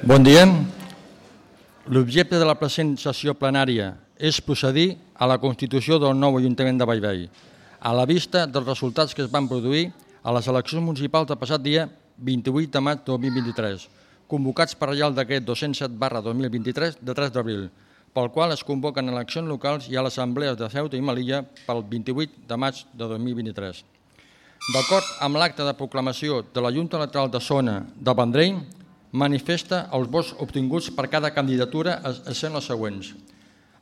Bon dia. L'objecte de la present sessió plenària és procedir a la constitució del nou Ajuntament de Vallvei, a la vista dels resultats que es van produir a les eleccions municipals del passat dia 28 de maig 2023, convocats per Reial Decret 207 barra 2023 de 3 d'abril, pel qual es convoquen eleccions locals i a l'Assemblea de Ceuta i Melilla pel 28 de maig de 2023. D'acord amb l'acte de proclamació de la Junta Electoral de Zona de Vendrell, manifesta els vots obtinguts per cada candidatura sent els següents.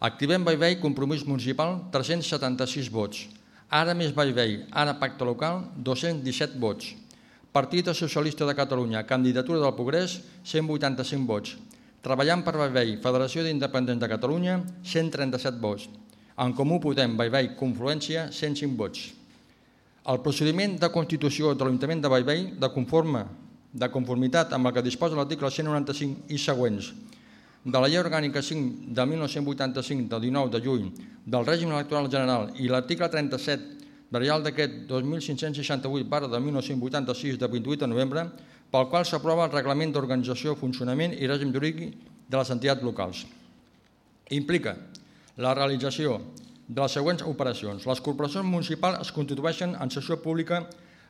Activem Vallvei, compromís municipal, 376 vots. Ara més Vallvei, ara pacte local, 217 vots. Partit Socialista de Catalunya, candidatura del Progrés, 185 vots. Treballant per Vallvei, Federació d'Independents de Catalunya, 137 vots. En Comú Podem, Vallvei, Confluència, 105 vots. El procediment de constitució de l'Ajuntament de Vallvei, de conforme de conformitat amb el que disposa l'article 195 i següents de la Llei Orgànica 5 de 1985 del 19 de juny del règim electoral general i l'article 37 del Reial Decret 2568 barra de 1986 de 28 de novembre pel qual s'aprova el Reglament d'Organització, Funcionament i Règim Jurídic de les entitats locals. Implica la realització de les següents operacions. Les corporacions municipals es constitueixen en sessió pública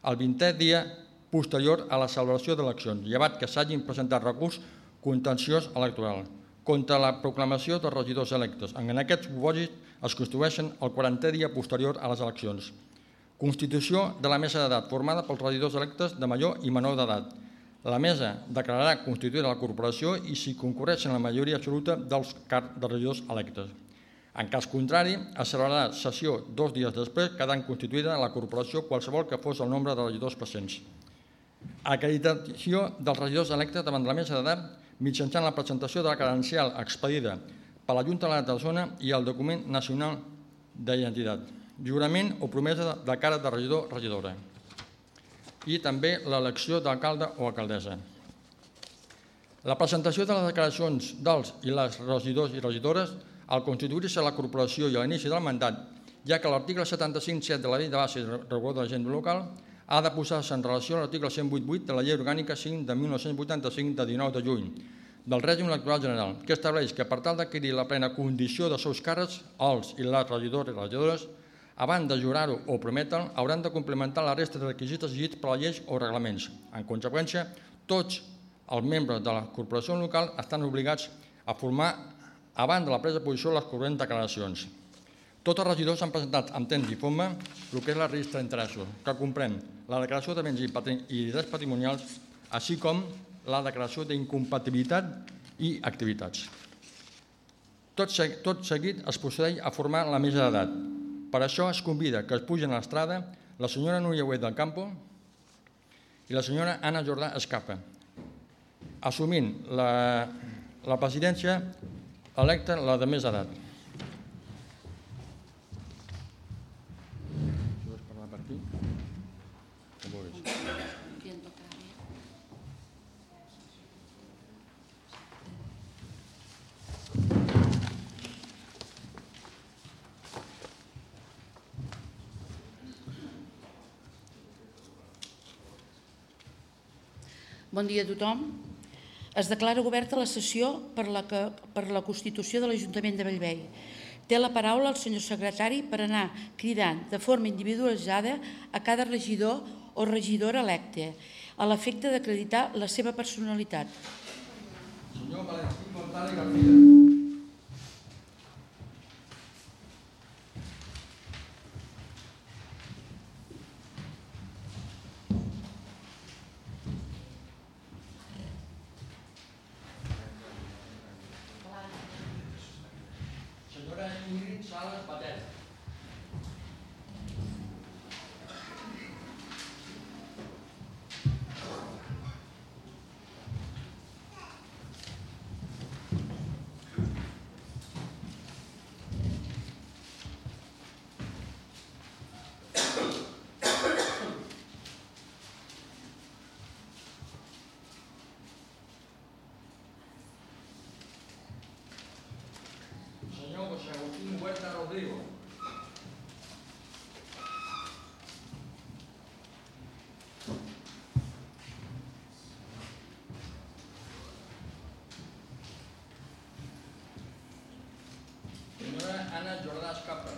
el 20è dia posterior a la celebració d'eleccions, llevat que s'hagin presentat recurs contenciós electoral contra la proclamació dels regidors electes. En aquest supòsit es constitueixen el 40è dia posterior a les eleccions. Constitució de la mesa d'edat, formada pels regidors electes de major i menor d'edat. La mesa declararà constituïda la corporació i si concorreixen la majoria absoluta dels, dels regidors electes. En cas contrari, es celebrarà sessió dos dies després, quedant constituïda la corporació qualsevol que fos el nombre de regidors presents. Acreditació dels regidors electes davant de la mesa d'edat mitjançant la presentació de la credencial expedida per la Junta de la Zona i el document nacional d'identitat. Jurament o promesa de cara de regidor regidora. I també l'elecció d'alcalde o alcaldessa. La presentació de les declaracions dels i les regidors i regidores al constituir-se la corporació i a l'inici del mandat, ja que l'article 75.7 de la llei de base regulador de l'agenda local ha de posar-se en relació a l'article 108.8 de la Llei Orgànica 5 de 1985 de 19 de juny del règim electoral general, que estableix que per tal d'adquirir la plena condició de seus càrrecs, els i les regidors i regidores, abans de jurar-ho o prometre'l, hauran de complementar la resta de requisits exigits per la llei o reglaments. En conseqüència, tots els membres de la corporació local estan obligats a formar abans de la presa de posició les corrents declaracions. Tots els regidors han presentat amb temps i forma el que és la registre d'interessos, que comprèn la declaració de béns i drets patrimonials, així com la declaració d'incompatibilitat i activitats. Tot, tot seguit es procedeix a formar la mesa d'edat. Per això es convida que es pugin a l'estrada la senyora Núria Huet del Campo i la senyora Anna Jordà Escapa, assumint la, la presidència electa la de més edat. Bon dia a tothom. Es declara oberta la sessió per la, que, per la Constitució de l'Ajuntament de Bellvei. Té la paraula el senyor secretari per anar cridant de forma individualitzada a cada regidor o regidora electe, a l'efecte d'acreditar la seva personalitat. Senyor Valentí Montale García. Señor José Agustín Huerta Rodrigo. Ana Jordàs Escapa.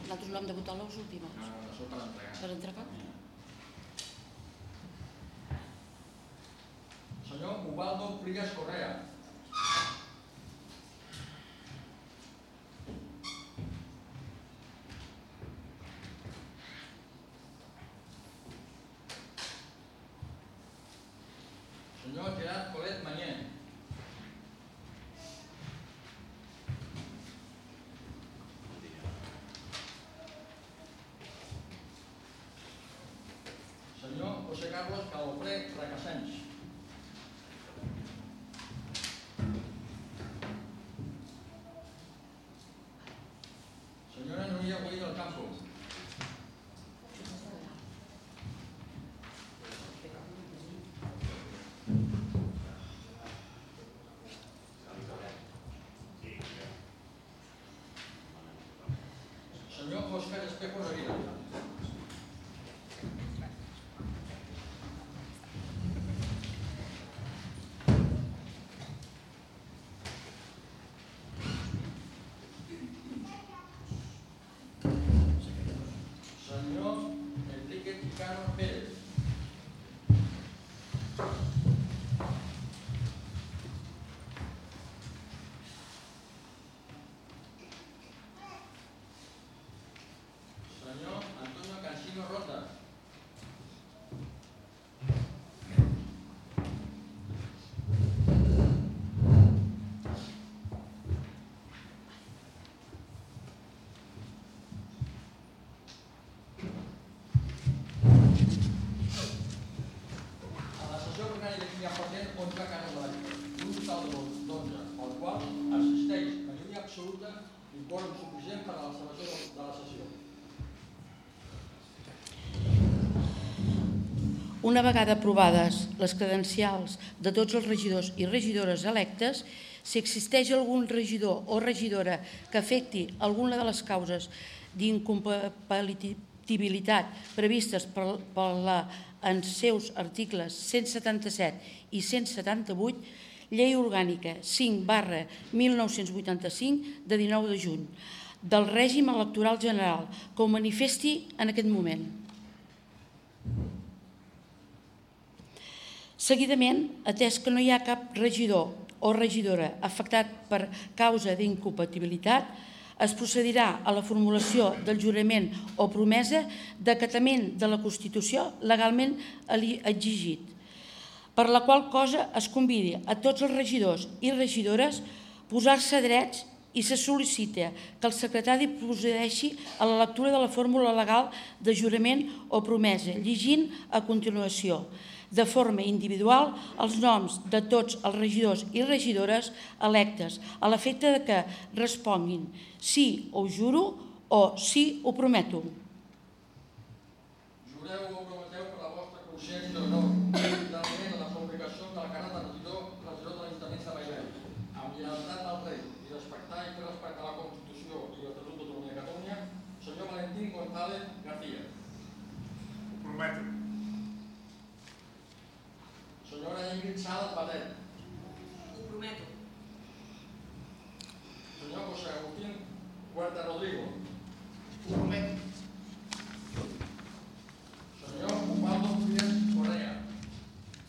Nosaltres l'hem de votar les últimes. No, no, no, per entregar. Per entregar? José Carlos Calofré Fracasens. Senyora Núria Güell del Campo. Senyor Òscar Espejo Rovira. Senyor Enrique Chicano Pérez. Senyor Antonio Cansino Rota. A la sessió ordinària de ha present 11 casos de la Lliga, un total de 12, al qual assisteix majoria absoluta i quòrum suficient per a la celebració de la sessió. Una vegada aprovades les credencials de tots els regidors i regidores electes, si existeix algun regidor o regidora que afecti alguna de les causes d'incompatibilitat previstes per, per la, en seus articles 177 i 178, Llei Orgànica 5 barra 1985 de 19 de juny, del règim electoral general, que ho manifesti en aquest moment. Seguidament, atès que no hi ha cap regidor o regidora afectat per causa d'incompatibilitat, es procedirà a la formulació del jurament o promesa d'acatament de la Constitució legalment exigit, per la qual cosa es convidi a tots els regidors i regidores posar-se drets i se sol·licita que el secretari procedeixi a la lectura de la fórmula legal de jurament o promesa, llegint a continuació de forma individual els noms de tots els regidors i regidores electes a l'efecte de que responguin sí ho juro o sí ho prometo. Jureu o prometeu per la vostra consciència d'honor fidelment a les obligacions del càrrec de regidor, regidor de l'Ajuntament de Bellvei, amb lleialtat al rei i respectar i fer respectar la Constitució i l'Estatut d'Autonomia de Catalunya, senyor Valentín González García. Ho prometo. Senyora Ingrid Sal Batet. Ho prometo. Senyor José Agustín Huerta Rodrigo. Ho prometo. Senyor Ubaldo Díaz Correa.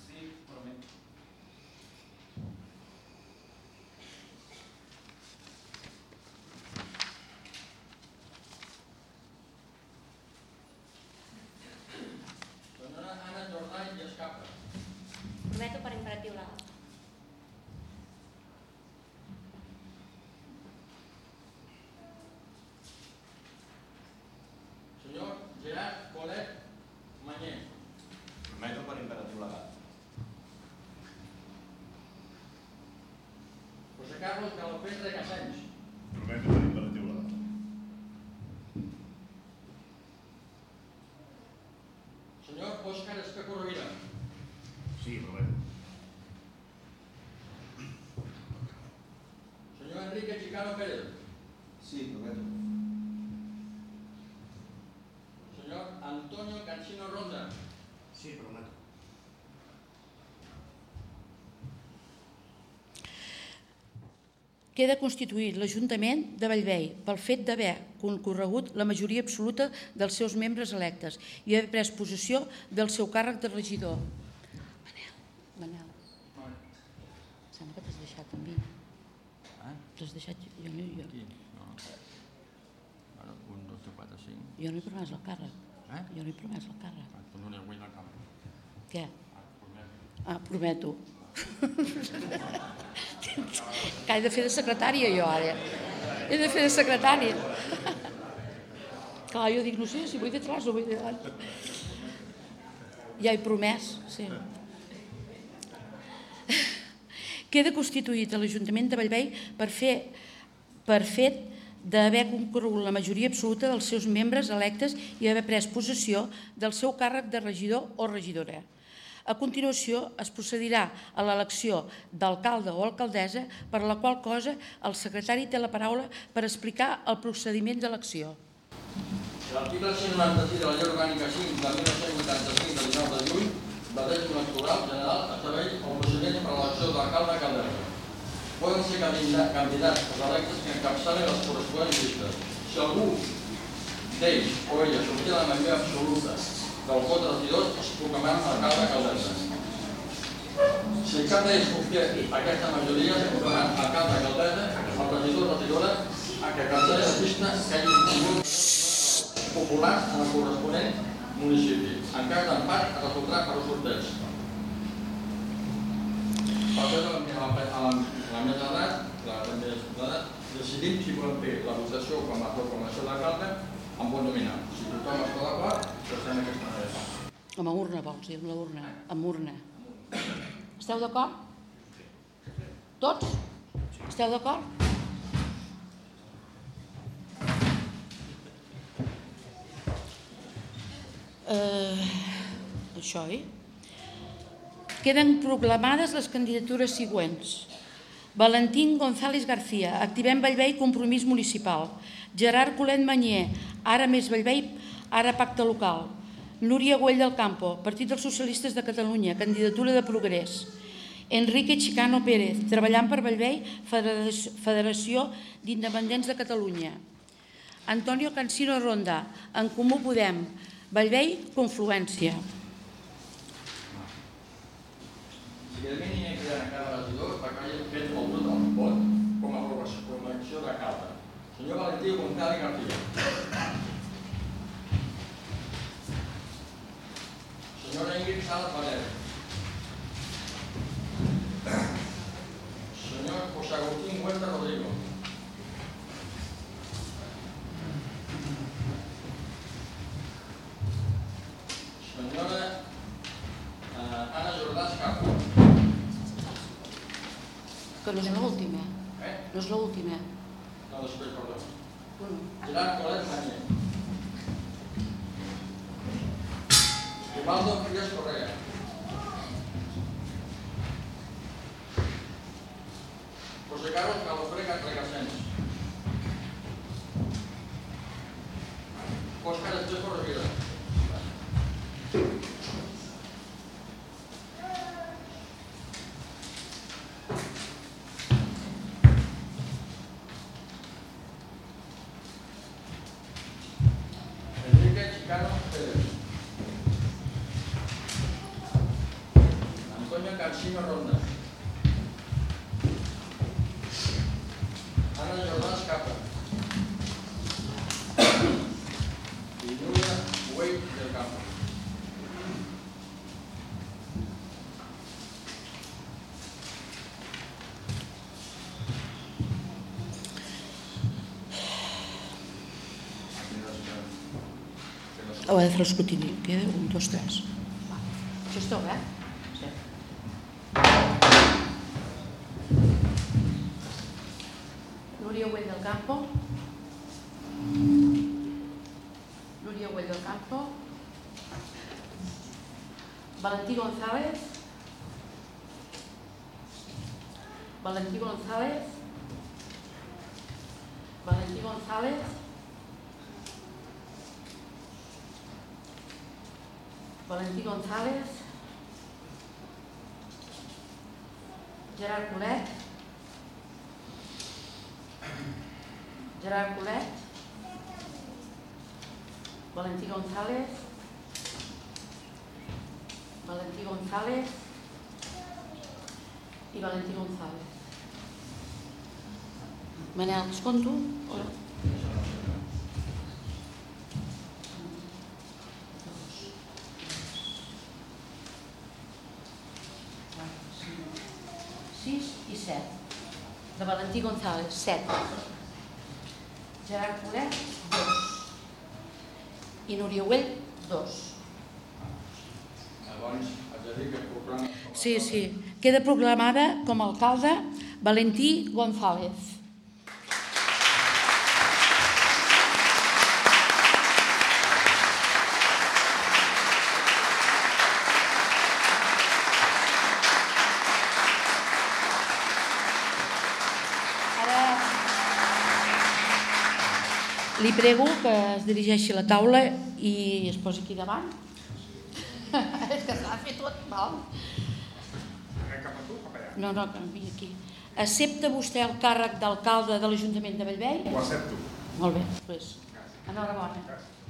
Sí, prometo. Senyora Anna Jordà i Escapa. Prometo per imperatiu legal. Senyor Gerard Colet Mañé. Prometo per imperatiu legal. José Carlos Galopés Recasens. Prometo per imperatiu legal. Senyor Òscar Espejo Rovira. Sí, prometo. Senyor Enrique Chicano Pérez. Sí, prometo. Senyor Antonio Cancino Ronda. Sí, prometo. Queda constituït l'Ajuntament de Bellvei pel fet d'haver concorregut la majoria absoluta dels seus membres electes i haver pres possessió del seu càrrec de regidor. Manel, Manel, sembla que t'has deixat amb mi. Eh? T'has deixat... Jo no, jo, Aquí? No. Bueno, un, dos, tres, quatre, cinc. jo no he promès el càrrec. Eh? Jo no he promès el càrrec. Ah, tu no n'hi ha la cama. Què? Ah, promet. Ah, prometo. que he de fer de secretària jo ara. He de fer de secretària. Clar, jo dic, no sé si vull d'atrás o vull de davant. Ja he promès, sí. Queda constituït a l'Ajuntament de Bellvei per fer per fet d'haver concorregut la majoria absoluta dels seus membres electes i haver pres possessió del seu càrrec de regidor o regidora. A continuació, es procedirà a l'elecció d'alcalde o alcaldessa, per la qual cosa el secretari té la paraula per explicar el procediment d'elecció. L'article 196 de la Llei Orgànica 5 de 1985 de 19 de juny del règim electoral general estableix el procediment per a l'elecció d'alcalde a caldera. Poden ser candida- candidats els electes que encapçalen les corresponents llistes. Si algú d'ells o ella s'obté la majoria absoluta del vot dels regidors, es proclamaran a caldera. Si cap d'ells obté aquesta majoria, es proclamaran a caldera, el regidor o regidora a que cancel·li la llista que hagi obtingut popular en el corresponent municipi. En cas d'empat, es resoldrà per sorteig. Per això, a la, a la, a la la també d'edat, decidim si volem fer la votació com a proclamació d'alcalde amb vot nominal. Si tothom està d'acord, passem aquesta manera. Amb urna, vols dir, amb la urna, amb urna. Esteu d'acord? Tots? Esteu d'acord? Eh, això, eh? Queden proclamades les candidatures següents. Valentín González García, Activem Bellvei, Compromís Municipal. Gerard Colet Manyer, ara més Bellvei, ara Pacte Local. Núria Güell del Campo, Partit dels Socialistes de Catalunya, candidatura de progrés. Enrique Chicano Pérez, treballant per Bellvei, Federació- d'Independents de Catalunya. Antonio Cansino Ronda, En Comú Podem, Bellvei, Confluència. Seguidament hi ha creat a cada regidor perquè hagi fet el vot com a proclamació d'alcalde. Senyor Valentí González García. Senyora Ingrid Salas Valer. Senyor José Agustín Huerta Rodrigo. Senyora eh, Anna Jordà Escapa. Que no és l'última, Eh? no és l'última. No, després, perdó. Bueno, Gerard Colet. Μάλλον κυρία Κορέα. Jordán Capa. Y Nuria Güey del Campo. ho he de fer l'escrutini. Queda un, dos, tres. Això és tot, eh? Campo. Del Campo. Valentí González. Valentí González. Valentí González. Valentí González. Gerard Colet. Gerard Colet, Valentí González, Valentí González i Valentí González. Manel, els conto? O... I. De Valentí González, set. Gerard Colet, dos. I Núria Güell, dos. Llavors, haig de dir que el programa... Sí, sí. Queda proclamada com a alcalde Valentí González. Ara li prego que es dirigeixi a la taula i es posi aquí davant. És que s'ha fer tot, val? No, no, canvi aquí. Accepta vostè el càrrec d'alcalde de l'Ajuntament de Bellvei? Ho accepto. Molt bé, doncs, enhorabona. Senyor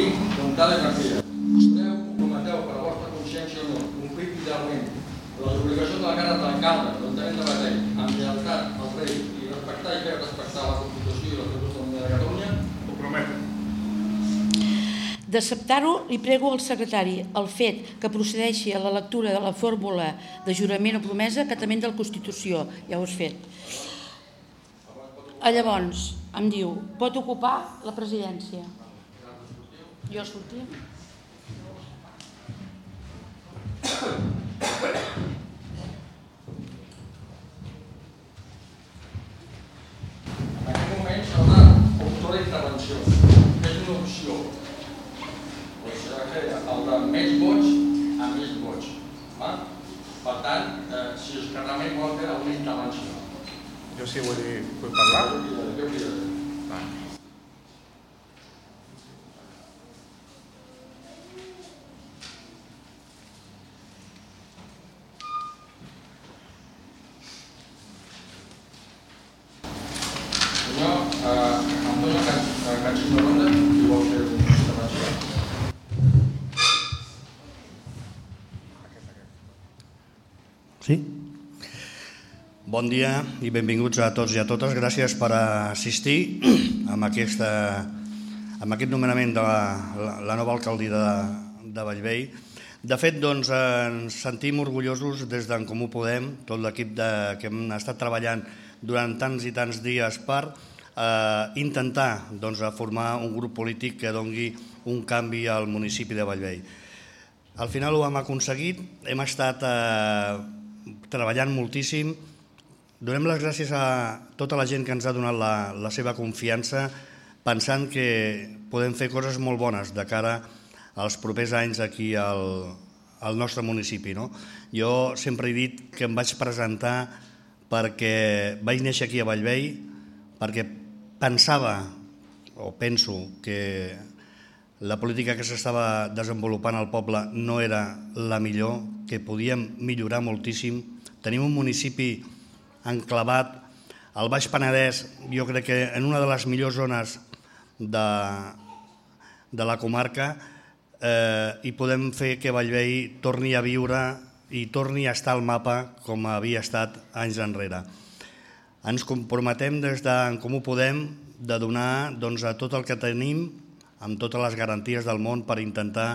Valentí González García, esteu comprometeu per la vostra consciència o no complir fidelment les obligacions de la cara d'alcalde de l'Ajuntament de Batell amb lleialtat al rei i respectar i fer respectar la Constitució i l'Estatut d'Autonomia de Catalunya? Ho prometo. D'acceptar-ho, li prego al secretari el fet que procedeixi a la lectura de la fórmula de jurament o promesa acatament de la Constitució. Ja ho has fet. Ah, Llavors, em diu, pot ocupar la presidència. Jo sortia? En aquest moment s'ha de optar la intervenció. És una opció. O sigui, el de més vots a més vots. Va? Per tant, eh, si és que realment vol fer alguna intervenció. Jo sí vull dir, vull parlar? Què ho diré? Va. Senyor eh, Antonio Cachino Ronda, qui vol fer una intervenció? Sí? Bon dia i benvinguts a tots i a totes. Gràcies per assistir amb, aquesta, amb aquest nomenament de la, la, nova alcaldia de, de Vallvei. De fet, doncs, ens sentim orgullosos des d'en Comú Podem, tot l'equip de- que hem estat treballant durant tants i tants dies per eh, intentar doncs, formar un grup polític que dongui un canvi al municipi de Vallvei. Al final ho hem aconseguit, hem estat eh, treballant moltíssim. Donem les gràcies a tota la gent que ens ha donat la, la seva confiança pensant que podem fer coses molt bones de cara als propers anys aquí al, al nostre municipi. No? Jo sempre he dit que em vaig presentar perquè vaig néixer aquí a Vallvei, perquè pensava o penso que la política que s'estava desenvolupant al poble no era la millor, que podíem millorar moltíssim. Tenim un municipi enclavat al Baix Penedès, jo crec que en una de les millors zones de, de la comarca eh, i podem fer que Vallvei torni a viure i torni a estar al mapa com havia estat anys enrere. Ens comprometem des d'en Comú Podem de donar doncs, a tot el que tenim amb totes les garanties del món per intentar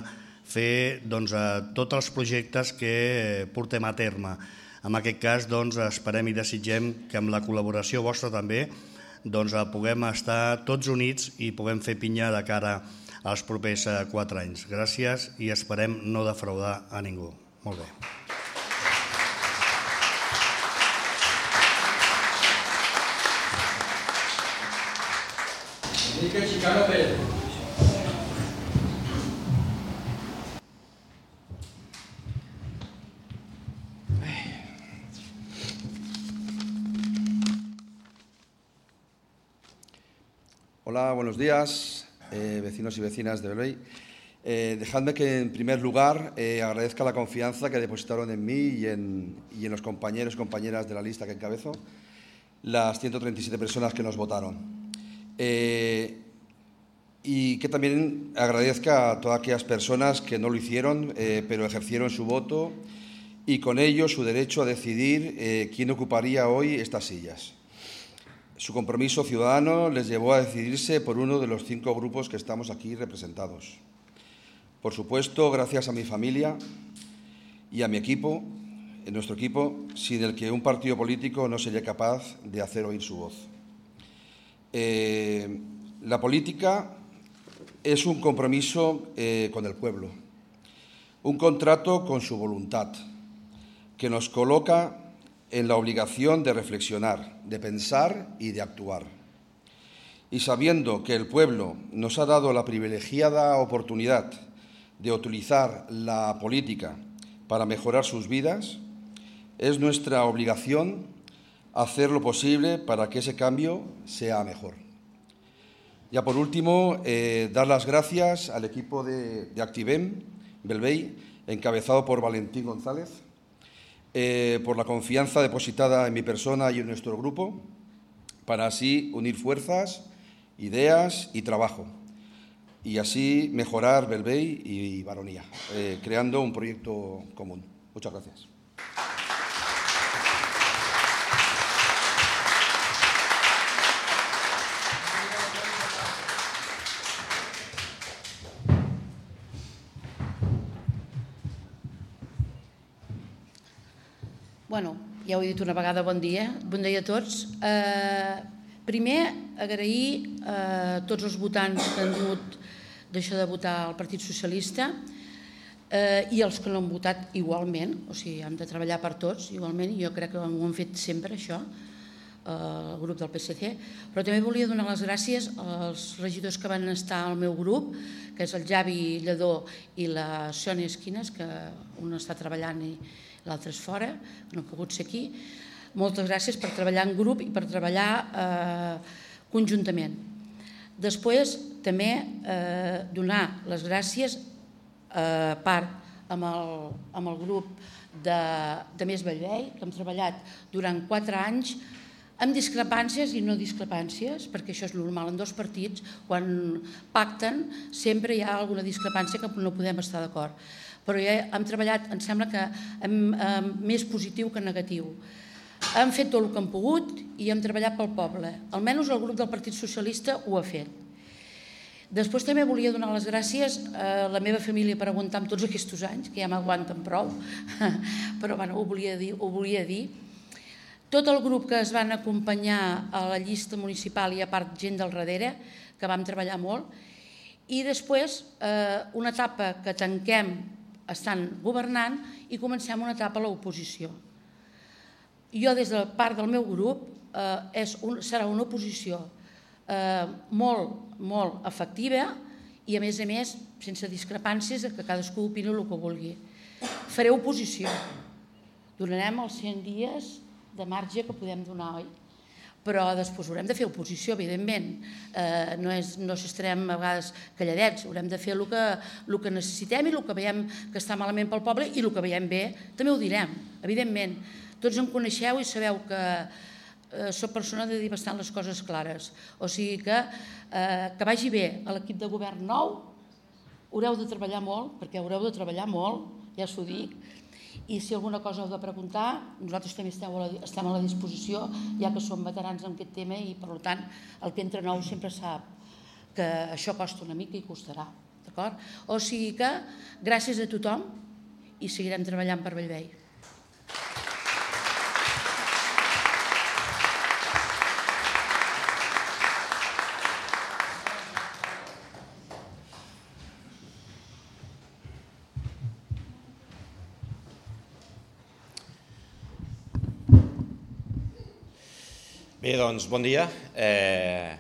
fer doncs, a tots els projectes que portem a terme. En aquest cas, doncs, esperem i desitgem que amb la col·laboració vostra també doncs, puguem estar tots units i puguem fer pinya de cara als propers eh, quatre anys. Gràcies i esperem no defraudar a ningú. Molt bé. Hola, buenos días, eh, vecinos y vecinas de Belvey. Eh, dejadme que, en primer lugar, eh, agradezca la confianza que depositaron en mí y en, y en los compañeros y compañeras de la lista que encabezo, las 137 personas que nos votaron. Eh, y que también agradezca a todas aquellas personas que no lo hicieron, eh, pero ejercieron su voto y con ello su derecho a decidir eh, quién ocuparía hoy estas sillas. Su compromiso ciudadano les llevó a decidirse por uno de los cinco grupos que estamos aquí representados. Por supuesto, gracias a mi familia y a mi equipo, en nuestro equipo, sin el que un partido político no sería capaz de hacer oír su voz. Eh, la política es un compromiso eh, con el pueblo, un contrato con su voluntad, que nos coloca en la obligación de reflexionar, de pensar y de actuar. Y sabiendo que el pueblo nos ha dado la privilegiada oportunidad de utilizar la política para mejorar sus vidas, es nuestra obligación hacer lo posible para que ese cambio sea mejor. Ya por último, eh, dar las gracias al equipo de, Activem, Belvey, encabezado por Valentín González, eh, por la confianza depositada en mi persona y en nuestro grupo, para así unir fuerzas, ideas y trabajo, y así mejorar Belvey y Baronía, eh, creando un proyecto común. Muchas gracias. Ja ho he dit una vegada, bon dia. Bon dia a tots. Eh, primer, agrair a tots els votants que han dut d'això de votar al Partit Socialista eh, i els que no han votat igualment, o sigui, hem de treballar per tots igualment, jo crec que ho hem fet sempre, això, eh, el grup del PSC, però també volia donar les gràcies als regidors que van estar al meu grup, que és el Javi Lledó i la Sònia Esquines, que un està treballant i l'altre és fora, no ha pogut ser aquí. Moltes gràcies per treballar en grup i per treballar eh, conjuntament. Després, també eh, donar les gràcies eh, part amb el, amb el grup de, de Més Bellvei, que hem treballat durant quatre anys amb discrepàncies i no discrepàncies, perquè això és normal en dos partits, quan pacten sempre hi ha alguna discrepància que no podem estar d'acord. Però ja hem treballat, em sembla que hem, hem, més positiu que negatiu. Hem fet tot el que hem pogut i hem treballat pel poble. Almenys el grup del Partit Socialista ho ha fet. Després també volia donar les gràcies a la meva família per aguantar amb tots aquests anys, que ja m'aguanten prou, però bueno, ho, volia dir, ho volia dir. Tot el grup que es van acompanyar a la llista municipal i a part gent del darrere, que vam treballar molt, i després eh, una etapa que tanquem estan governant i comencem una etapa a l'oposició. Jo, des de part del meu grup, eh, és un, serà una oposició eh, molt, molt efectiva i, a més a més, sense discrepàncies, que cadascú opini el que vulgui. Faré oposició. Donarem els 100 dies de marge que podem donar, oi? Però després haurem de fer oposició, evidentment. Eh, no, és, no estarem a vegades calladets, haurem de fer el que, el que necessitem i el que veiem que està malament pel poble i el que veiem bé també ho direm, evidentment. Tots em coneixeu i sabeu que eh, soc persona de dir bastant les coses clares. O sigui que, eh, que vagi bé a l'equip de govern nou, haureu de treballar molt, perquè haureu de treballar molt, ja s'ho dic, i si alguna cosa heu de preguntar, nosaltres també estem a la, estem a la disposició, ja que som veterans en aquest tema i, per tant, el que entra nou sempre sap que això costa una mica i costarà. O sigui que, gràcies a tothom i seguirem treballant per Bellvei. Doncs, bon dia. Eh,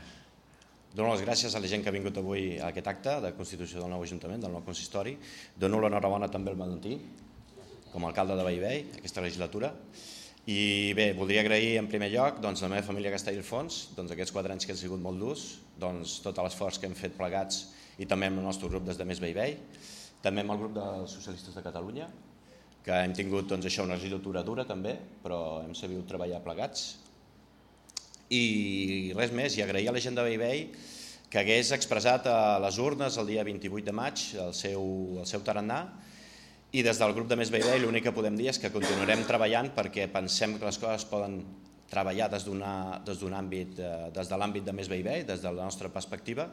dono les gràcies a la gent que ha vingut avui a aquest acte de constitució del nou Ajuntament, del nou consistori. Dono l'enhorabona també al Valentí, com a alcalde de Vallvei, aquesta legislatura. I bé, voldria agrair en primer lloc doncs, a la meva família Castelldefons, doncs, aquests quatre anys que han sigut molt durs, doncs, tot l'esforç que hem fet plegats i també amb el nostre grup des de Més Veivei, també amb el grup dels socialistes de Catalunya, que hem tingut doncs, això una legislatura dura també, però hem sabut treballar plegats. I res més, i agrair a la gent de Veivei que hagués expressat a les urnes el dia 28 de maig el seu, el seu tarannà i des del grup de Més Veivei l'únic que podem dir és que continuarem treballant perquè pensem que les coses poden treballar des d'un àmbit, eh, des de l'àmbit de Més Veivei, des de la nostra perspectiva,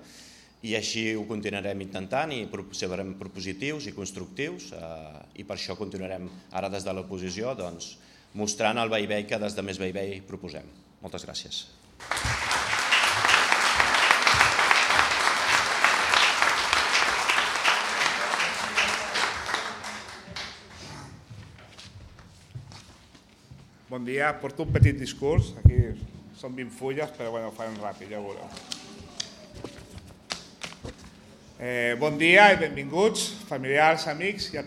i així ho continuarem intentant i serem propositius i constructius eh, i per això continuarem ara des de l'oposició doncs, mostrant el veïvei que des de Més Veivei proposem. Moltes gràcies. Bon dia, porto un petit discurs, aquí són 20 fulles, però bueno, ho farem ràpid, ja ho veureu. Eh, bon dia i benvinguts, familiars, amics i a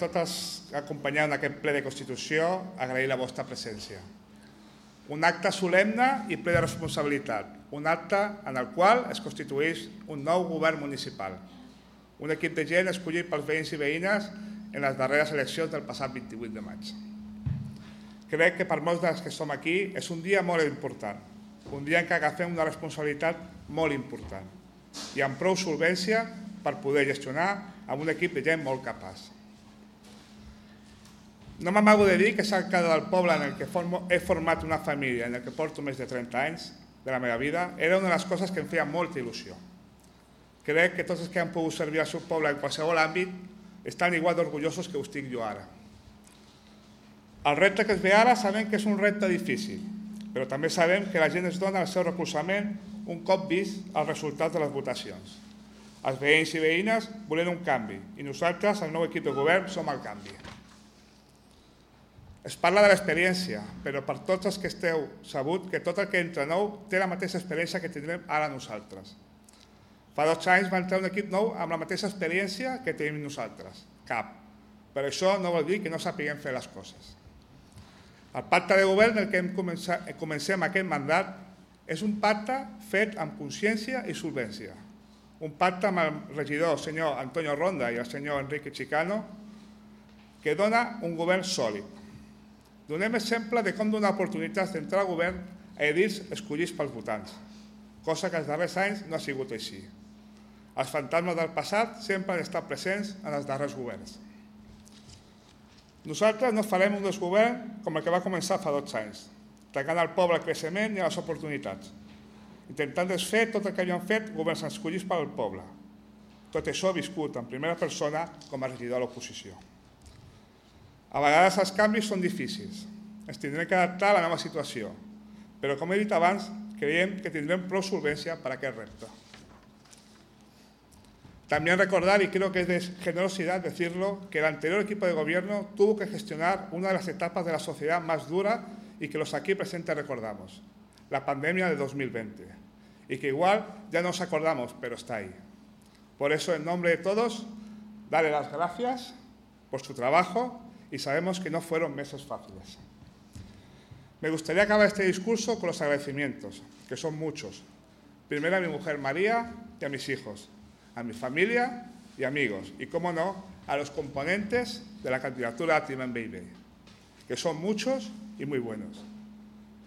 acompanyeu en aquest ple de Constitució, agrair la vostra presència. Un acte solemne i ple de responsabilitat, un acte en el qual es constitueix un nou govern municipal, un equip de gent escollit pels veïns i veïnes en les darreres eleccions del passat 28 de maig. Crec que per molts dels que som aquí és un dia molt important, un dia en què agafem una responsabilitat molt important i amb prou solvència per poder gestionar amb un equip de gent molt capaç. No m'amago de dir que el cada del poble en el que he format una família, en el que porto més de 30 anys de la meva vida, era una de les coses que em feia molta il·lusió. Crec que tots els que han pogut servir al seu poble en qualsevol àmbit estan igual d'orgullosos que ho estic jo ara. El repte que es ve ara sabem que és un repte difícil, però també sabem que la gent es dona el seu recolzament un cop vist els resultats de les votacions. Els veïns i veïnes volen un canvi i nosaltres, el nou equip de govern, som el canvi. Es parla de l'experiència, però per tots els que esteu sabut que tot el que entra nou té la mateixa experiència que tindrem ara nosaltres. Fa dos anys va entrar un equip nou amb la mateixa experiència que tenim nosaltres. Cap. Per això no vol dir que no sapiguem fer les coses. El pacte de govern del que hem començat, comencem aquest mandat és un pacte fet amb consciència i solvència. Un pacte amb el regidor senyor Antonio Ronda i el senyor Enrique Chicano que dona un govern sòlid. Donem exemple de com donar oportunitats d'entrar al govern a edils escollits pels votants, cosa que els darrers anys no ha sigut així. Els fantasmes del passat sempre han estat presents en els darrers governs. Nosaltres no farem un desgovern com el que va començar fa 12 anys, tancant al poble el creixement i les oportunitats, intentant desfer tot el que havien fet governs escollits pel poble. Tot això viscut en primera persona com a regidor de l'oposició. A vegades els canvis són difícils, ens tindrem que adaptar a la nova situació, però com he dit abans, creiem que tindrem prou solvència per a aquest repte. También recordar, y creo que es de generosidad decirlo, que el anterior equipo de gobierno tuvo que gestionar una de las etapas de la sociedad más dura y que los aquí presentes recordamos, la pandemia de 2020, y que igual ya nos acordamos, pero está ahí. Por eso, en nombre de todos, darle las gracias por su trabajo y sabemos que no fueron meses fáciles. Me gustaría acabar este discurso con los agradecimientos, que son muchos. Primero a mi mujer María y a mis hijos, a mi familia y amigos, y cómo no, a los componentes de la candidatura a Timan Baby, que son muchos y muy buenos.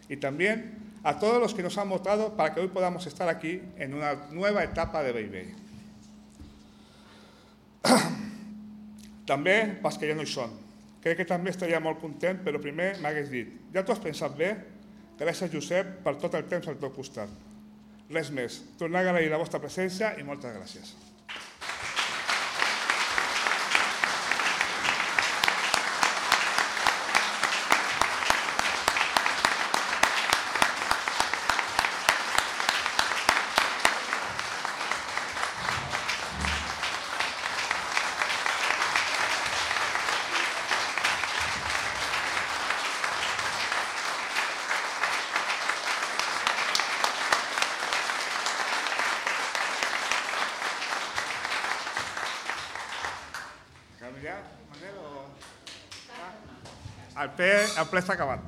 Y también a todos los que nos han votado para que hoy podamos estar aquí en una nueva etapa de Baby. també pels que ja no són. Crec que també estaria molt content, però primer m'hagués dit, ja t'ho has pensat bé? Gràcies, Josep, per tot el temps al teu costat. Res més. Tornar a agrair la vostra presència i moltes gràcies. El ple, el ple està acabat.